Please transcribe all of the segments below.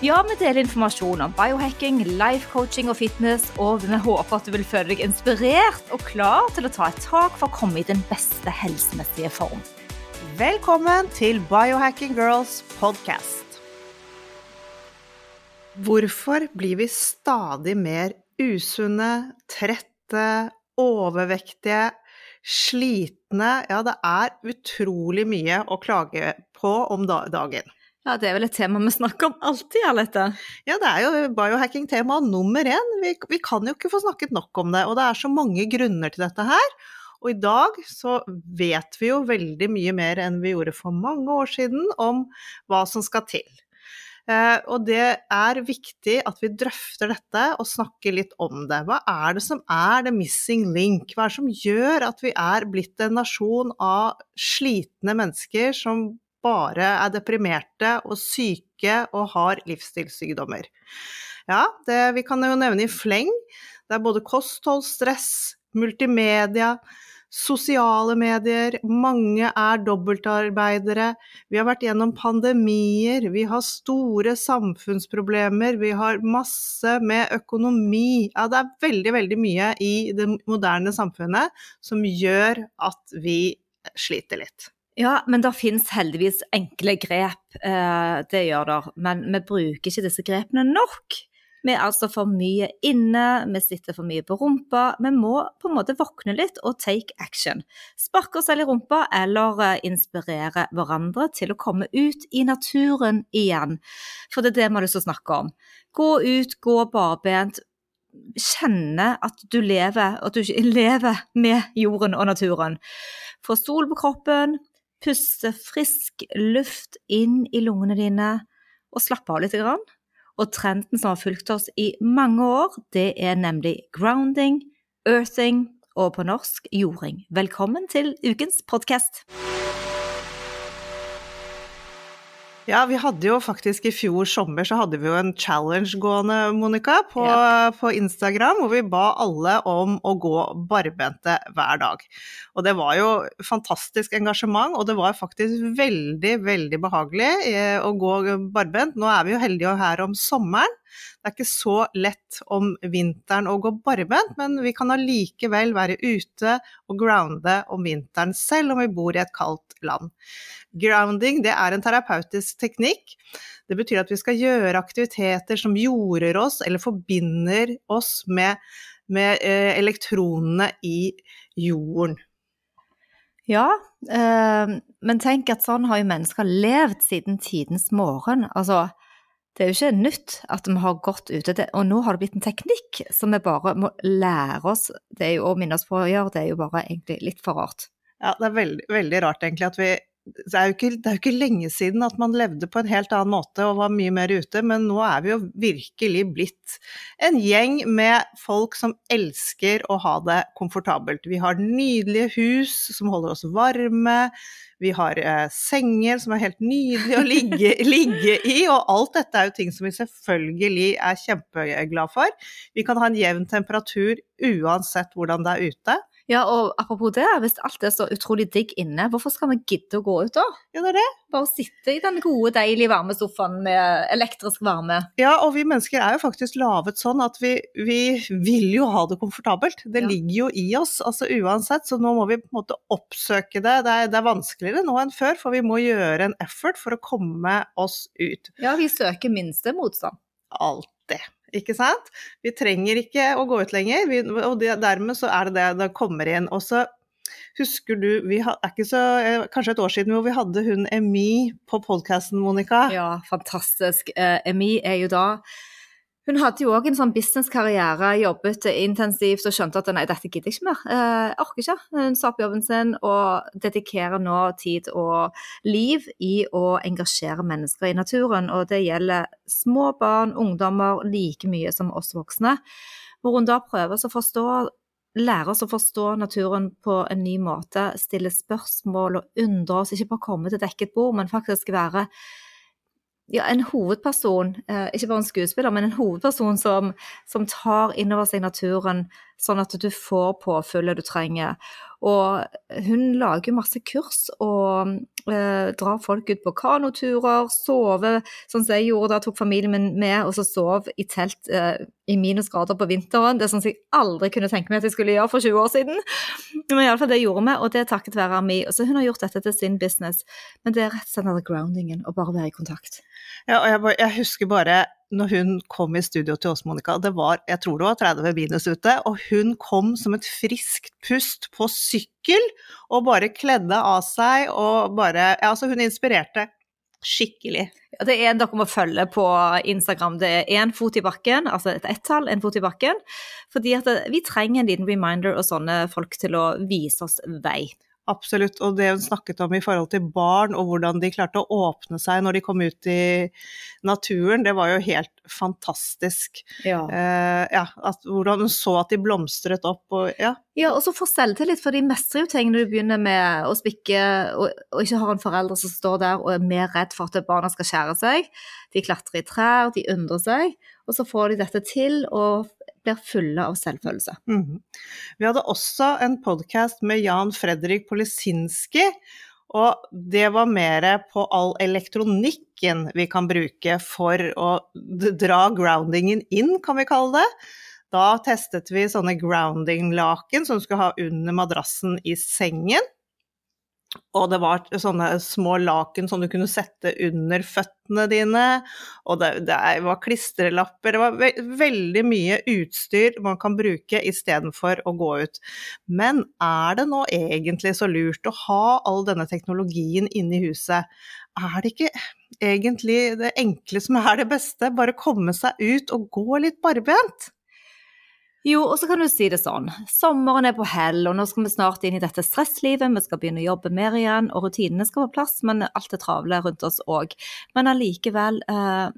Ja, vi deler informasjon om biohacking, life coaching og fitness, og vi håper at du vil føle deg inspirert og klar til å ta et tak for å komme i den beste helsemessige form. Velkommen til Biohacking Girls podcast. Hvorfor blir vi stadig mer usunne, trette, overvektige, slitne? Ja, det er utrolig mye å klage på om dagen. Ja, Det er vel et tema vi snakker om alltid, Alette? Ja, det er jo biohacking-tema nummer én. Vi, vi, kan jo ikke få snakket nok om det. Og det er så mange grunner til dette her. Og i dag så vet vi jo veldig mye mer enn vi gjorde for mange år siden om hva som skal til. Eh, og det er viktig at vi drøfter dette og snakker litt om det. Hva er det som er the missing link? Hva er det som gjør at vi er blitt en nasjon av slitne mennesker som bare er deprimerte og syke og har livsstilssykdommer. Ja, det, vi kan jo nevne i fleng. Det er både kosthold, stress, multimedia, sosiale medier, mange er dobbeltarbeidere, vi har vært gjennom pandemier, vi har store samfunnsproblemer, vi har masse med økonomi Ja, det er veldig, veldig mye i det moderne samfunnet som gjør at vi sliter litt. Ja, men det finnes heldigvis enkle grep. Eh, det gjør det. Men vi bruker ikke disse grepene nok. Vi er altså for mye inne, vi sitter for mye på rumpa. Vi må på en måte våkne litt og take action. Sparke oss selv i rumpa, eller eh, inspirere hverandre til å komme ut i naturen igjen. For det er det vi har lyst til å snakke om. Gå ut, gå barbent. Kjenne at du lever, at du lever med jorden og naturen. Få sol på kroppen, Puste frisk luft inn i lungene dine og slappe av litt. Og trenden som har fulgt oss i mange år, det er nemlig grounding, earthing og på norsk jording. Velkommen til ukens podkast. Ja, vi hadde jo faktisk i fjor sommer så hadde vi jo en challenge gående, Monica, på, ja. på, Instagram, hvor vi ba alle om å gå barbente hver dag. Og det var jo fantastisk engasjement, og det var faktisk veldig, veldig behagelig eh, å gå barbent. Nå er vi jo heldige her om sommeren, det er ikke så lett om vinteren å gå barbent, men vi kan allikevel være ute og grounde om vinteren, selv om vi bor i et kaldt land. Grounding det er en terapeutisk teknikk. Det betyr at vi skal gjøre aktiviteter som jorder oss eller forbinder oss med, med eh, elektronene i jorden. Ja, eh, men tenk at sånn har jo mennesker levd siden tidens morgen. Altså, det er jo ikke nytt at vi har gått ute, og nå har det blitt en teknikk som vi bare må lære oss det er jo, å minne oss på å gjøre. Det er jo bare egentlig litt for rart. Ja, det er veldig, veldig rart egentlig at vi det er, ikke, det er, jo ikke, lenge siden at man levde på en helt annen måte og var mye mer ute, men nå er vi jo virkelig blitt en gjeng med folk som elsker å ha det komfortabelt. Vi har nydelige hus som holder oss varme, vi har eh, senger som er helt nydelige å ligge, ligge, i, og alt dette er jo ting som vi selvfølgelig er kjempeglad for. Vi kan ha en jevn temperatur uansett hvordan det er ute. Ja, og apropos det, hvis alt er så utrolig digg inne, hvorfor skal vi gidde å gå ut da? Ja, det er det. Bare sitte i den gode, deilige varmesofaen med elektrisk varme. Ja, og vi mennesker er jo faktisk laget sånn at vi, vi vil jo ha det komfortabelt. Det ja. ligger jo i oss, altså uansett. Så nå må vi på en måte oppsøke det. Det er, det er vanskeligere nå enn før, for vi må gjøre en effort for å komme oss ut. Ja, vi søker minste motstand. Alltid ikke sant? Vi trenger ikke å gå ut lenger, vi, og det, dermed så er det det det kommer inn. Og så husker du, vi er ikke så, eh, kanskje et år siden hvor vi hadde hun Emi på podkasten, Monica? Ja, fantastisk. Uh, Emi er jo da hun hadde jo òg en sånn businesskarriere, jobbet intensivt og skjønte at nei, dette gidder jeg ikke mer. Eh, jeg orker ikke. Hun sa opp jobben sin og dedikerer nå tid og liv i å engasjere mennesker i naturen. Og det gjelder små barn, ungdommer, like mye som oss voksne. hvor hun da prøver å forstå lære oss å forstå naturen på en ny måte, stille spørsmål og undre oss, ikke bare komme til dekket bord, men faktisk være ja, en hovedperson, eh, ikke bare en skuespiller, men en hovedperson som, som tar inn over seg naturen, sånn at du får påfyllet du trenger. Og hun lager masse kurs og eh, drar folk ut på kanoturer, sover sånn som jeg gjorde da, tok familien min med og så sov i telt eh, i minusgrader på vinteren. Det er sånn som jeg aldri kunne tenke meg at jeg skulle gjøre for 20 år siden. Men iallfall det gjorde vi, og det er takket være Ami. Så hun har gjort dette til sin business. Men det er rett og slett groundingen, å bare være i kontakt. Ja, og jeg, jeg, husker bare når hun kom i studio til oss, Monica, det var, jeg tror det var 30 minus ute, og hun kom som et friskt pust på sykkel og bare kledde av seg og bare Ja, altså, hun inspirerte skikkelig. Ja, det er dere må følge på Instagram. Det er én fot i bakken, altså et ett-tall, en fot i bakken. Fordi at vi trenger en liten reminder og sånne folk til å vise oss vei. Absolutt. Og det hun snakket om i forhold til barn, og hvordan de klarte å åpne seg når de kom ut i naturen, det var jo helt fantastisk. Ja. Uh, ja at, hvordan hun så at de blomstret opp. Og, ja. ja, og så få selvtillit, for de mestrer jo ting når du begynner med å spikke og, og, ikke har en forelder som står der og er mer redd for at barna skal skjære seg. De klatrer i trær, de undrer seg, og så får de dette til. og blir fulle av selvfølelse. Mm. Vi hadde også en podkast med Jan Fredrik Polisinski, og det var mer på all elektronikken vi kan bruke for å dra groundingen inn, kan vi kalle det. Da testet vi sånne grounding-laken som skulle ha under madrassen i sengen. Og det var sånne små laken som du kunne sette under føttene dine. Og det, det var klistrelapper. Det var ve veldig mye utstyr man kan bruke istedenfor å gå ut. Men er det nå egentlig så lurt å ha all denne teknologien inne i huset? Er det ikke egentlig det enkle som er det beste? Bare komme seg ut og gå litt barbent? Jo, og så kan du si det sånn. Sommeren er på hell, og nå skal vi snart inn i dette stresslivet. Vi skal begynne å jobbe mer igjen, og rutinene skal på plass, men alt er travle rundt oss òg. Men allikevel, eh,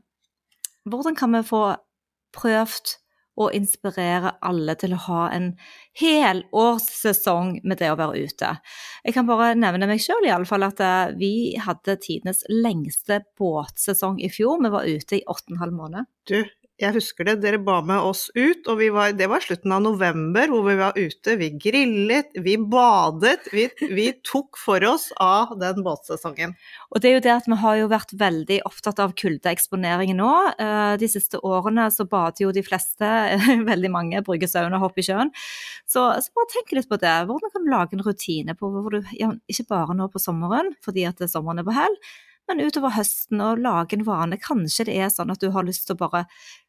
hvordan kan vi få prøvd å inspirere alle til å ha en helårssesong med det å være ute. Jeg kan bare nevne meg sjøl iallfall at eh, vi hadde tidenes lengste båtsesong i fjor. Vi var ute i åtte og en halv måned. Du, jeg husker det, dere ba med oss ut, og var, det var slutten av november hvor vi var ute. Vi grillet, vi badet, vi, vi, tok for oss av den båtsesongen. Og det er jo det at vi har jo vært veldig opptatt av kuldeeksponering nå. Eh, de siste årene så bader jo de fleste, veldig mange, bruker sauna og hopper i sjøen. Så, så, bare tenk litt på det. Hvordan kan du lage en rutine på hvor du, ja, ikke bare nå på sommeren, fordi at sommeren er på hell, men utover høsten og lage en vane. Kanskje det er sånn at du har lyst til å bare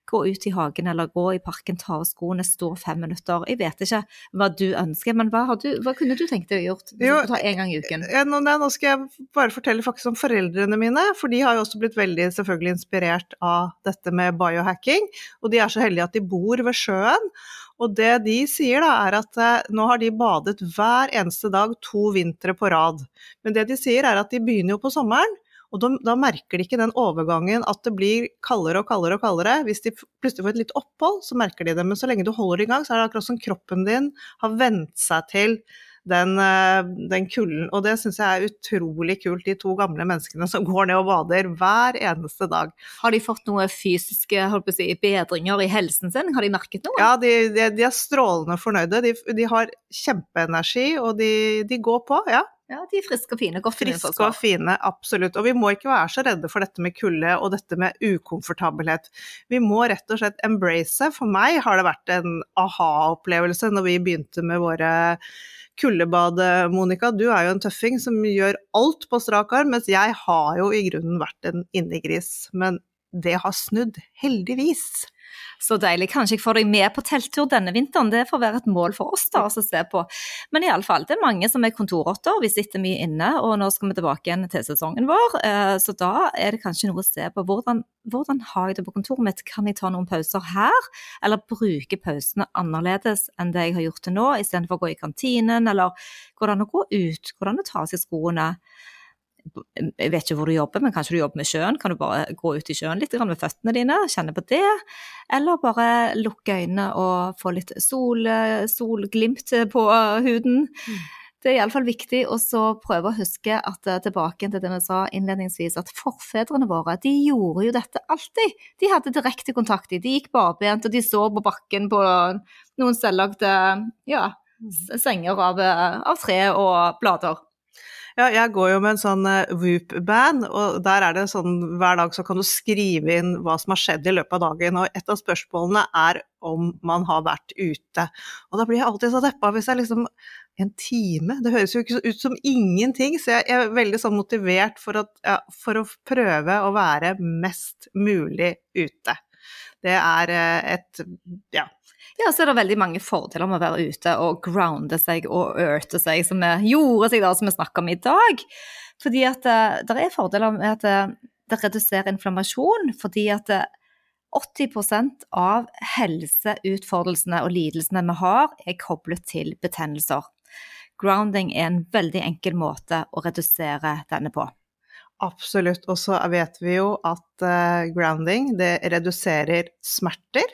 gå ut i hagen eller gå i parken, ta av skoene, stå fem minutter. Jeg vet ikke hva du ønsker, men hva, du, hva kunne du tenkt deg å gjort jo, ta en gang i uken? Ja, nå, nå, skal jeg bare fortelle faktisk om foreldrene mine, for de har jo også blitt veldig selvfølgelig inspirert av dette med biohacking. Og de er så heldige at de bor ved sjøen. Og det de sier da, er at eh, nå har de badet hver eneste dag to vintre på rad. Men det de sier er at de begynner jo på sommeren. Og da, da, merker de ikke den overgangen at det blir kaldere og kaldere og kaldere. Hvis de plutselig får et litt opphold, så merker de det. Men så lenge du holder i gang, så er det akkurat som kroppen din har vent seg til den, eh, den kulden. Og det syns jeg er utrolig kult, de to gamle menneskene som går ned og bader hver eneste dag. Har de fått noen fysiske si, bedringer i helsen sin? Har de merket noe? Ja, de, de, de er strålende fornøyde. De, de har kjempeenergi, og de, går på, ja. Ja, de er friske og fine. Godt friske og fine, absolutt. Og vi må ikke være så redde for dette med kulde og dette med ukomfortabelhet. Vi må rett og slett embrace. For meg har det vært en aha-opplevelse når vi begynte med våre kuldebad, Monica. Du er jo en tøffing som gjør alt på strak arm, mens jeg har jo i grunnen vært en innegris. Men det har snudd, heldigvis. Så deilig. Kanskje jeg får deg med på telttur denne vinteren. Det får være et mål for oss da, å se på. Men iallfall, det er mange som er kontorrotter. Vi sitter mye inne, og nå skal vi tilbake igjen til sesongen vår. Eh, så da er det kanskje noe å se på. Hvordan, hvordan har jeg det på kontoret mitt? Kan jeg ta noen pauser her? Eller bruke pausene annerledes enn det jeg har gjort til nå, istedenfor å gå i kantinen? Eller går det an å gå ut? Går det an å ta av seg skoene? Jeg vet ikke hvor du jobber, men kanskje du jobber med sjøen. Kan du bare gå ut i sjøen litt med føttene dine, kjenne på det? Eller bare lukke øynene og få litt sol, solglimt på huden. Mm. Det er iallfall viktig å prøve å huske at eh, tilbake til det vi sa innledningsvis, at forfedrene våre de gjorde jo dette alltid. De hadde direkte kontakt. De gikk barbent, og de så på bakken på noen selvlagde ja, senger av, eh, av tre og blader. Ja, jeg går jo med en sånn uh, Whoop-band, og der er det sånn hver dag så kan du skrive inn hva som har skjedd i løpet av dagen, og et av spørsmålene er om man har vært ute. Og da blir jeg alltid så deppa hvis jeg liksom En time? Det høres jo ikke ut som ingenting, så jeg, er veldig sånn motivert for, at, ja, for å prøve å være mest mulig ute. Det er uh, et ja, ja, så er det veldig mange fordeler med å være ute og grounde seg og earthe seg, som vi gjorde seg da, som vi snakker om i dag. Fordi at eh, det er fordeler med at eh, det reduserer inflammasjon, fordi at 80 eh, av helseutfordrelsene og lidelsene vi har, er koblet til betennelser. Grounding er en veldig enkel måte å redusere denne på. Absolutt. Og så vet vi jo at grounding det reduserer smerter.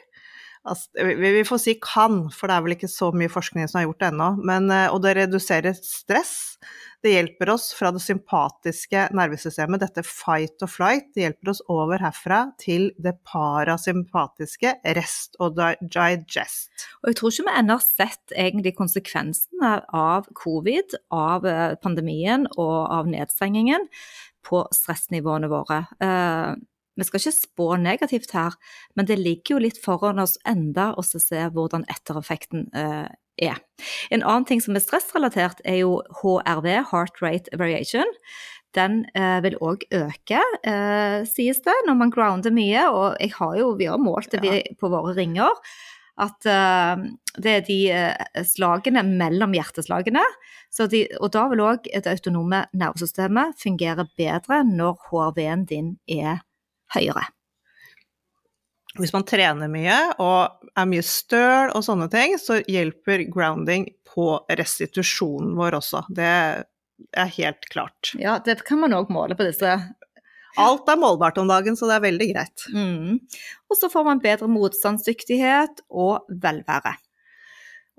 Altså, vi får si kan, for det er vel ikke så mye forskning som har gjort ennå. Men, og det reduserer stress. Det hjelper oss fra det sympatiske nervesystemet, dette fight og flight, det hjelper oss over herfra til det parasympatiske rest og digest. Og jeg tror ikke vi ennå har sett egentlig konsekvensene av covid, av eh, pandemien og av nedstengingen på stressnivåene våre. Vi skal ikke spå negativt her, men det ligger jo litt foran oss enda å se hvordan ettereffekten eh, er. En annen ting som er stressrelatert, er jo HRV, heart rate variation. Den eh, vil òg øke, eh, sies det, når man grounder mye. Og jeg har jo, vi har målt det på våre ringer, at det er de slagene mellom hjerteslagene. De, og da vil òg det autonome nervesystemet fungere bedre når HRV-en din er høyere. Hvis man trener mye og er mye støl og sånne ting, så hjelper grounding på restitusjonen vår også. Det er helt klart. Ja, det kan man òg måle på disse. Alt er målbart om dagen, så det er veldig greit. Mm. Og så får man bedre motstandsdyktighet og velvære.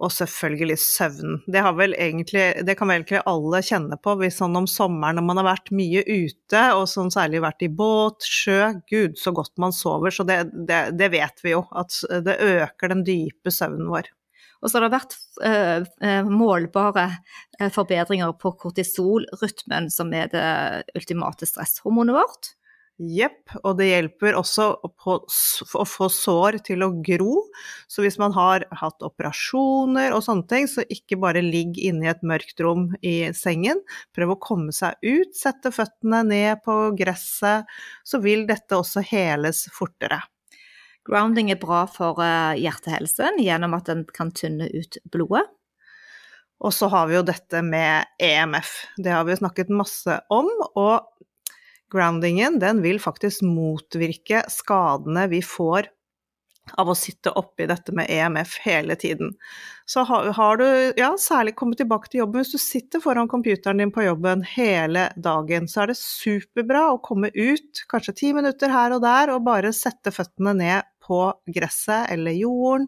Og selvfølgelig søvn. Det, egentlig, det, kan vel egentlig alle kjenne på hvis sånn om sommeren når man har vært mye ute, og sånn særlig vært i båt, sjø, gud så godt man sover. Så det, det, det vet vi jo, at det øker den dype søvnen vår. Og så har det vært øh, målbare eh, forbedringer på kortisolrytmen, som er det ultimate stresshormonet vårt. Jepp, og det hjelper også å få sår til å gro. Så hvis man har hatt operasjoner og sånne ting, så ikke bare ligg inne i et mørkt rom i sengen. Prøv å komme seg ut, sette føttene ned på gresset, så vil dette også heles fortere. Grounding er bra for eh, hjertehelsen gjennom at den kan tynne ut blodet. Og så har vi jo dette med EMF. Det har vi snakket masse om. og groundingen den vil faktisk motvirke skadene vi får av å sitte oppi dette med EMF hele tiden. Så har, har, du ja, særlig kommet tilbake til jobben, hvis du sitter foran computeren din på jobben hele dagen, så er det superbra å komme ut, kanskje ti minutter her og der, og bare sette føttene ned på gresset eller jorden,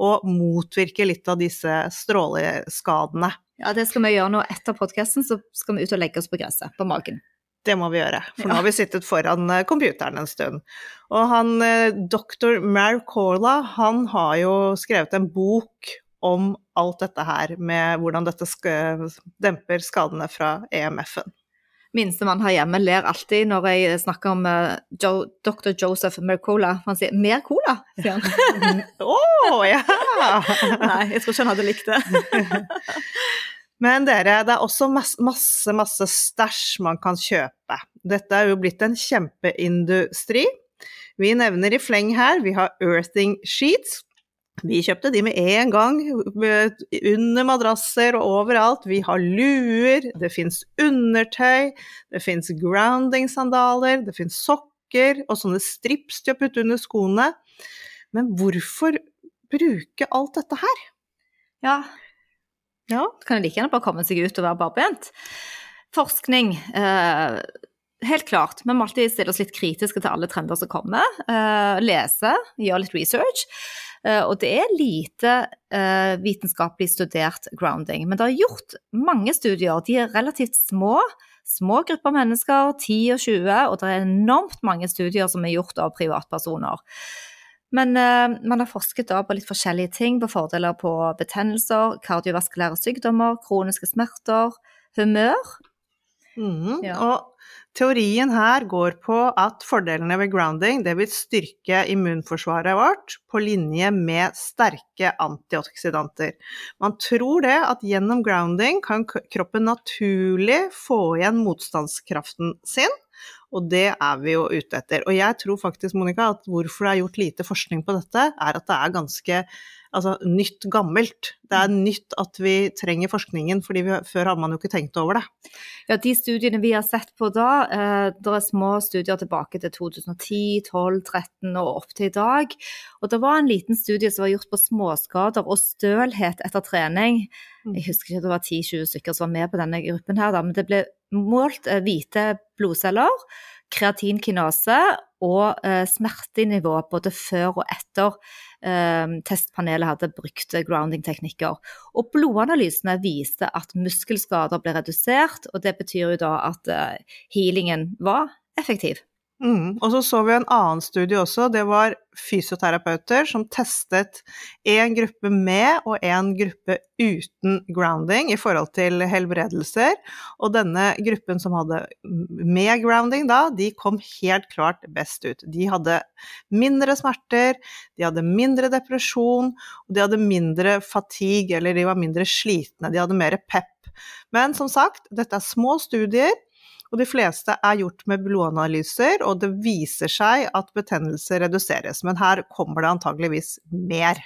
og motvirke litt av disse stråleskadene. Ja, det skal vi gjøre nå etter podkasten, så skal vi ut og legge oss på gresset, på magen. Det må vi gjøre, for nå har vi sittet foran eh, computeren en stund. Og han eh, doktor Marcola, han har jo skrevet en bok om alt dette her, med hvordan dette demper skadene fra EMF-en. Minstemann her hjemme ler alltid når jeg snakker om uh, jo, dr. Joseph Mercola. Han sier 'mer cola', sier han. Å, oh, ja! Nei, jeg tror ikke han hadde likt det. Men dere, det er også masse, masse, masse stæsj man kan kjøpe. Dette er jo blitt en kjempeindustri. Vi nevner i fleng her, vi har Earthing Sheets. Vi kjøpte de med en gang, under madrasser og overalt. Vi har luer, det fins undertøy, det fins grounding-sandaler, det fins sokker og sånne strips til å putte under skoene. Men hvorfor bruke alt dette her? Ja, ja. Så kan det like gjerne bare komme seg ut og være barbent. forskning. Eh, helt klart. Vi må alltid stille oss litt kritiske til alle trender som kommer. Eh, lese, gjøre litt research. Eh, og det er lite eh, vitenskapelig studert grounding. Men det er gjort mange studier. De er relativt små. Små grupper mennesker, 10 og 20, og det er enormt mange studier som er gjort av privatpersoner. Men uh, man har forsket på litt forskjellige ting, på fordeler på betennelser, kardiovaskulære sykdommer, kroniske smerter, humør. Mm, ja. Og teorien her går på at fordelene ved grounding det vil styrke immunforsvaret vårt på linje med sterke antioksidanter. Man tror det at gjennom grounding kan kroppen naturlig få igjen motstandskraften sin og det er vi jo ute etter. Og jeg tror faktisk, Monica, at hvorfor det er gjort lite forskning på dette, er at det er ganske altså, nytt gammelt. Det er nytt at vi trenger forskningen, fordi vi, før hadde man jo ikke tenkt over det. Ja, de studiene vi har sett på da, eh, det er små studier tilbake til 2010, 12, 13 og opp til i dag. Og det var en liten studie som var gjort på småskader og stølhet etter trening. Mm. Jeg husker ikke det var 10-20 stykker som var med på denne gruppen her, da, men det ble målt eh, hvite blodceller, kreatinkinase og eh, smertenivå både før og etter eh, testpanelet hadde brukt grounding-teknikker. Og blodanalysene viste at muskelskader ble redusert, og det betyr jo da at healingen var effektiv. Mm. Og så så vi en annen studie også, det var fysioterapeuter som testet en gruppe med og en gruppe uten grounding i forhold til helbredelser. Og denne gruppen som hadde med grounding da, de kom helt klart best ut. De hadde mindre smerter, de hadde mindre depresjon, og de hadde mindre fatigue, eller de var mindre slitne, de hadde mer pep. Men som sagt, dette er små studier. Og de fleste er gjort med blodanalyser, og det viser seg at betennelse reduseres. Men her kommer det antageligvis mer.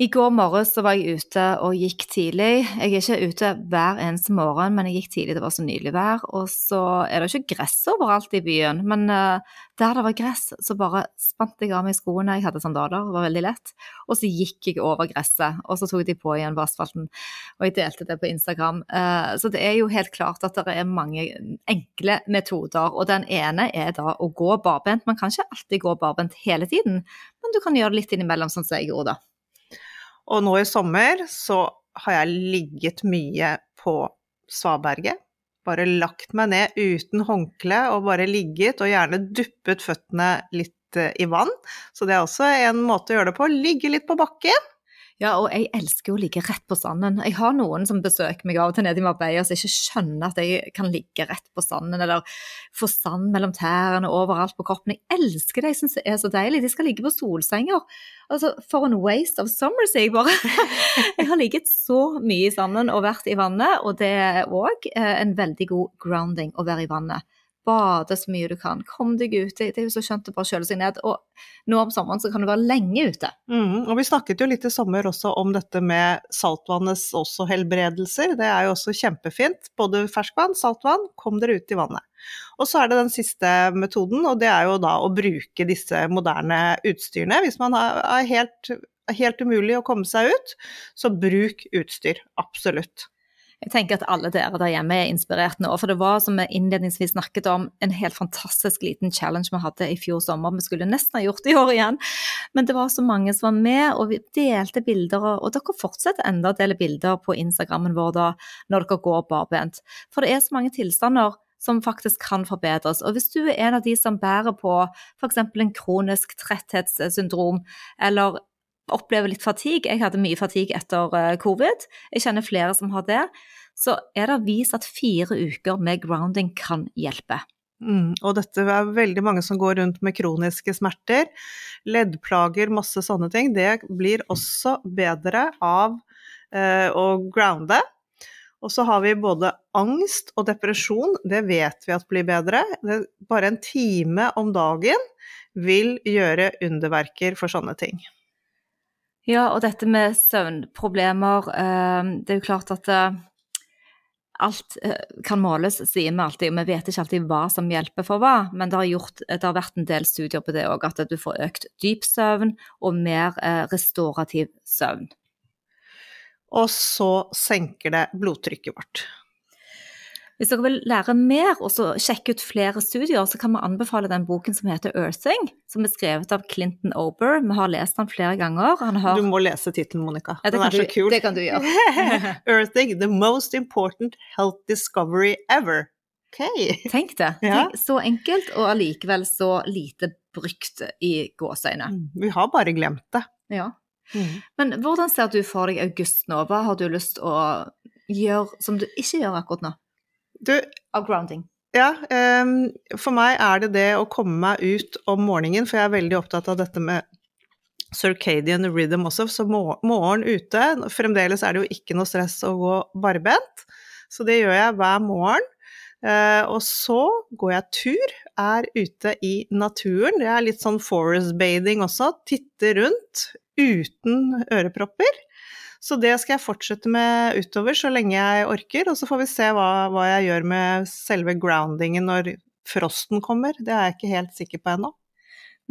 I går morges var jeg ute og gikk tidlig. Jeg er ikke ute hver eneste morgen, men jeg gikk tidlig, det var så nydelig vær. Og så er det ikke gress overalt i byen, men uh, der det var gress, så bare spant jeg av meg skoene. Jeg hadde sandaler, det var veldig lett. Og så gikk jeg over gresset, og så tok de på igjen på asfalten. Og jeg delte det på Instagram. Uh, så det er jo helt klart at det er mange enkle metoder, og den ene er da å gå barbent. Man kan ikke alltid gå barbent hele tiden, men du kan gjøre det litt innimellom, sånn som jeg gjorde da. Og nå i sommer så har jeg ligget mye på svaberget. Bare lagt meg ned uten håndkle og bare ligget, og gjerne duppet føttene litt eh, i vann. Så det er også en måte å gjøre det på. Ligge litt på bakken. Ja, og jeg elsker å ligge rett på sanden. Jeg har noen som besøker meg av og til nede i Marbella som ikke skjønner at jeg kan ligge rett på sanden, eller få sand mellom tærne overalt på kroppen. Jeg elsker det, jeg syns det er så deilig. De skal ligge på solsenger. Altså, for en waste of summer, sier jeg bare. Jeg har ligget så mye i sanden og vært i vannet, og det er òg eh, en veldig god grounding å være i vannet bade så mye du kan. Kom deg ut. Det, er jo så skjønt å bare kjøle seg ned. Og nå om sommeren så kan du være lenge ute. Mm, og vi snakket jo litt i sommer også om dette med saltvannets også helbredelser. Det er jo også kjempefint. Både ferskvann, saltvann. Kom dere ut i vannet. Og så er det den siste metoden, og det er jo da å bruke disse moderne utstyrene. Hvis man er helt, helt umulig å komme seg ut, så bruk utstyr. Absolutt. Jeg tenker at alle dere der hjemme er inspirert nå. For det var, som vi innledningsvis snakket om, en helt fantastisk liten challenge vi hadde i fjor sommer. Vi skulle nesten ha gjort det i år igjen. Men det var så mange som var med, og vi delte bilder. Og dere fortsetter enda å dele bilder på Instagrammen vår da, når dere går barbent. For det er så mange tilstander som faktisk kan forbedres. Og hvis du er en av de som bærer på f.eks. en kronisk tretthetssyndrom, eller opplever litt fatigue. Jeg hadde mye fatigue etter eh, covid. Jeg kjenner flere som har det. Så er det vist at fire uker med grounding kan hjelpe. Mm, og dette er veldig mange som går rundt med kroniske smerter, leddplager, masse sånne ting. Det blir også bedre av eh, å grounde. Og så har vi både angst og depresjon, det vet vi at blir bedre. bare en time om dagen vil gjøre underverker for sånne ting. Ja, og dette med søvnproblemer. Eh, det er jo klart at eh, alt eh, kan måles, sier vi alltid. og Vi vet ikke alltid hva som hjelper for hva, men det har, gjort, det har vært en del studier på det òg, at du får økt dyp søvn og mer restaurativ søvn. Og så senker det blodtrykket vårt. Hvis dere vil lære mer og så sjekke ut flere studier, så kan vi anbefale den boken som heter 'Earthing', som er skrevet av Clinton Ober. Vi har lest den flere ganger. Han har... Du må lese tittelen, Monica. Ja, det Den er så du- kul. Det kan du gjøre. Earthing, the most important health discovery ever. Ok. Tenk det. Ja. Tenk, så enkelt, og allikevel så lite brukt i gåseøyne. Mm, Vi har bare glemt det. Ja. Men hvordan ser du for deg august nå? Hva har du lyst til å gjøre som du ikke gjør akkurat nå? Du, Av grounding. ja, um, for meg er det det å komme meg ut om morgenen, for jeg er veldig opptatt av dette med circadian rhythm også, så morgen ute Fremdeles er det jo ikke noe stress å gå barbent, så det gjør jeg hver morgen. Eh, og så går jeg tur, er ute i naturen. Det er litt sånn forest bathing også. Titte rundt uten ørepropper. Så det skal jeg fortsette med utover så lenge jeg orker, og så får vi se hva, hva jeg gjør med selve groundingen når frosten kommer. Det er jeg ikke helt sikker på ennå.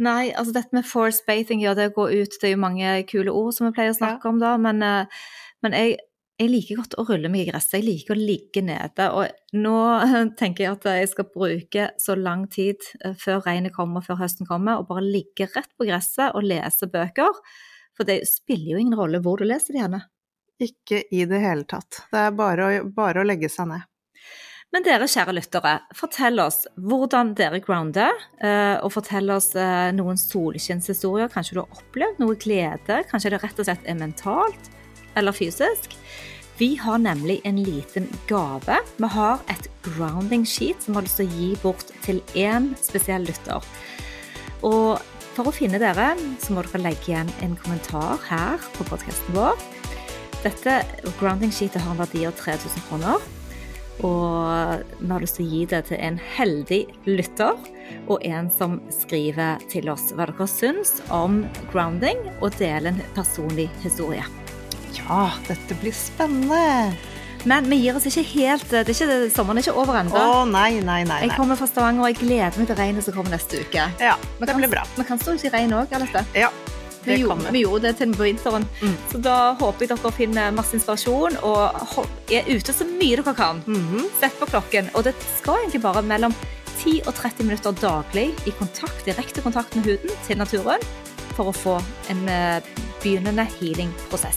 Nei, altså dette med force bathing, ja det å gå ut, det er jo mange kule ord som vi pleier å snakke om da, men, eh, men jeg, jeg liker godt å rulle meg i gresset, jeg liker å ligge nede, og nå tenker jeg at jeg skal bruke så lang tid eh, før regnet kommer, før høsten kommer, og bare ligge rett på gresset og lese bøker, for det spiller jo ingen rolle hvor du leser det henne. Ikke i det hele tatt. Det er bare å, bare å legge seg ned. Men dere kjære lyttere, fortell oss hvordan dere grounder, eh, og fortell oss eh, noen solskinnshistorier. Kanskje du har opplevd noe glede? Kanskje det rett og slett er mentalt eller fysisk? Vi har nemlig en liten gave. Vi har et grounding sheet som vi har lyst til å gi bort til én spesiell lytter. Og for å finne dere, så må dere legge igjen en kommentar her på podkasten vår. Dette grounding sheetet har en verdi av 3000 kroner. Og vi har lyst til å gi det til en heldig lytter, og en som skriver til oss hva dere syns om grounding, og deler en personlig historie. Ja, dette blir spennende! Men vi gir oss ikke helt det er ikke, Sommeren er ikke over ennå. nei, nei, nei. Jeg kommer fra Stavanger, og jeg gleder meg til regnet som kommer neste uke. Ja, det kan- blir bra. Vi kan stå ute i regn òg. Ja, Vi, gjorde- kommer. vi gjorde det til vinteren. Mm. Så da håper jeg dere finner masse inspirasjon og er ute så mye dere kan. Mhm. Sett på klokken, og det skal egentlig bare mellom 10 og 30 minutter daglig i kontakt, direkte kontakt med huden til naturen for å få en eh, begynnende healing-prosess.